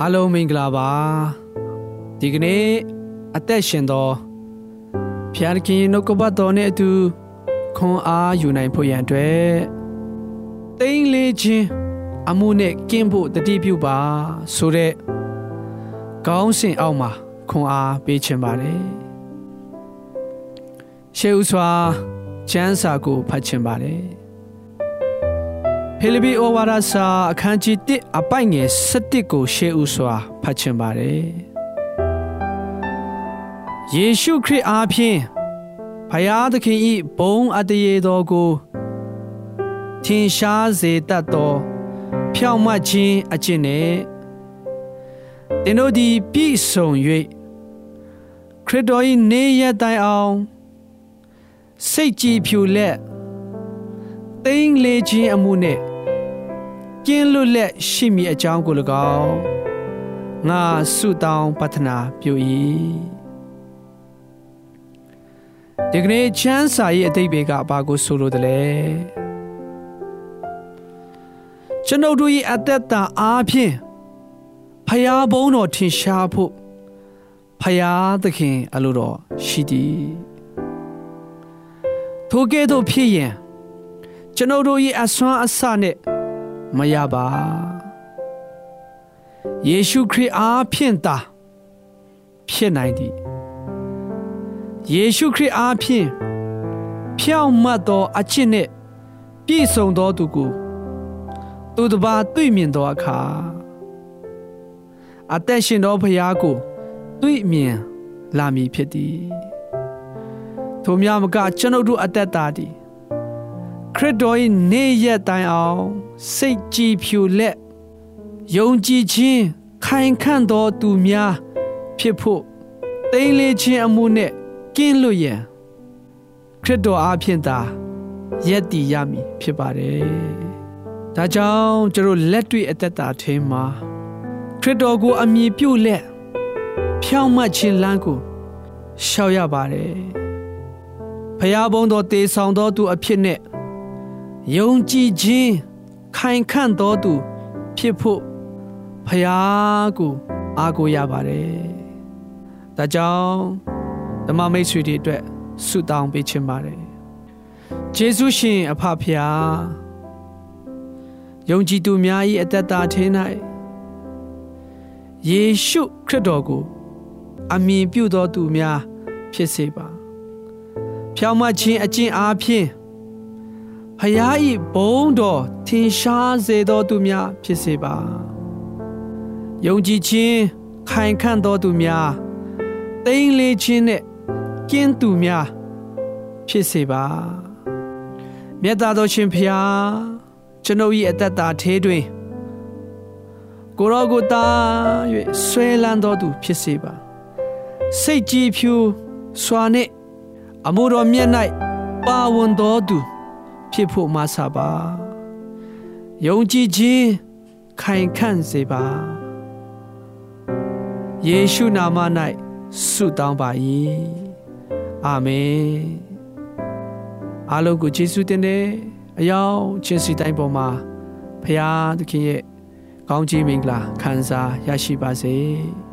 အားလုံးမင်္ဂလာပါဒီကနေ့အသက်ရှင်သောဖျားခင်နှုတ်ကပတ်တော်နဲ့အတူခွန်အားယူနိုင်ဖို့ရန်အတွက်တိမ့်လေးခြင်းအမှုနဲ့ကင်းဖို့တတိပြုပါဆိုတဲ့ကောင်းစဉ်အောက်မှာခွန်အားပေးခြင်းပါတယ်ရှေးဥစွာကျမ်းစာကိုဖတ်ခြင်းပါတယ် ဖိလိပ္ပိဩဝါဒစာအခန်းကြီး1အပိုက်ငယ်7ကိုရှေးဥစွာဖတ်ချင်ပါတယ်။ယေရှုခရစ်အားဖြင့်ဖယားသခင်၏ဘုံအတရေတော်ကိုထင်ရှားစေတတ်သောဖြောင့်မတ်ခြင်းအကျင့်နဲ့သင်တို့သည်ပြည့်စုံ၍ခရစ်တော်၏နေရတိုင်အောင်စိတ်ကြည်ဖြူလက်သိမ့်လေခြင်းအမှုနဲ့ ကျင်းလွတ်လက်ရှိမည်အကြောင်းကို၎င်းငါဆုတောင်းပတ္ထနာပြု၏ဒီကနေ့ချမ်းစာရဲ့အတိတ်ဘေကဘာကိုဆိုလိုတယ်လဲကျွန်ုပ်တို့၏အသက်တာအားဖြင့်ဖယားဘုံတော်ထင်ရှားဖို့ဖယားသခင်အလိုတော်ရှိသည်ထိုကဲ့သို့ဖြစ်ရင်ကျွန်ုပ်တို့၏အစွမ်းအစနဲ့ မရပါယေရှုခရစ်အားဖြင့်သာဖြစ်နိုင်သည်ယေရှုခရစ်အားဖြင့်ဖြောင့်မတ်သောအချစ်နှင့်ပြည့်စုံသောသူကိုသူတစ်ပါးတွေ့မြင်သောအခါအသက်ရှင်သောဖရာကိုတွေ့မြင်လာမည်ဖြစ်သည်ထိုများမကကျွန်ုပ်တို့အသက်တာသည်ခရစ်တော်၏နေရက်တိုင်အောင် စိတ်ကြည်ဖြူလက်ယုံကြည်ခြင်းခိုင်ခန့်သောသူများဖြစ်ဖို့တိမ်လေးခြင်းအမှုနဲ့ကင်းလွတ်ရန်ခရစ်တော်အားဖြင့်သာယက်တည်ရမည်ဖြစ်ပါတယ်။ဒါကြောင့်ကျွန်တော်လက်တွေ့အသက်တာထဲမှာခရစ်တော်ကိုအမြင်ပြုလက်ဖြောင့်မတ်ခြင်းလမ်းကိုရှောက်ရပါတယ်။ဖျားဘုံတော်တေဆောင်တော်သူအဖြစ်နဲ့ယုံကြည်ခြင်း ခိုင်ခန့်တော်သူ ဖြစ်ဖို့ဖယားကိုအားကိုးရပါတယ်။ဒါကြောင့်ဓမ္မမိတ်ဆွေတွေအတွက်ဆုတောင်းပေးချင်ပါတယ်။ယေရှုရှင်အဖဖယားယုံကြည်သူများ၏အသက်တာထင်း၌ယေရှုခရစ်တော်ကို အမြင်ပြုသောသူများ ဖြစ်စေပါ။ဖြောင့်မတ်ခြင်းအကျင့်အားဖြင့် ဖယားဤဘုံတော်ထင်ရှားစေသောသူများဖြစ်စေပါယုံကြည်ခြင်းခိုင်ခန့်သောသူများတိမ်လေးခြင်းနဲ့ကျင်းသူများဖြစ်စေပါမြတ်သားတော်ရှင်ဖျားကျွန်ုပ်၏အသက်တာထဲတွင်ကိုရောကိုတာ၍ဆွဲလန်းတော်သူဖြစ်စေပါစိတ်ကြည်ဖြူစွာနှင့်အမှုတော်မြတ်၌ပါဝင်တော်သူ ဖြစ်ဖို့မဆပါယုံကြည်ခြင်းခိုင်ခန့်စေပါယေရှုနာမ၌ဆုတောင်းပါ၏အာမင်အားလုံးကိုယေရှုတင်တဲ့အယောင်ချင်းစီတိုင်းပေါ်မှာဖရာသခင်ရဲ့ကောင်းချီးမင်္ဂလာခံစားရရှိပါစေ။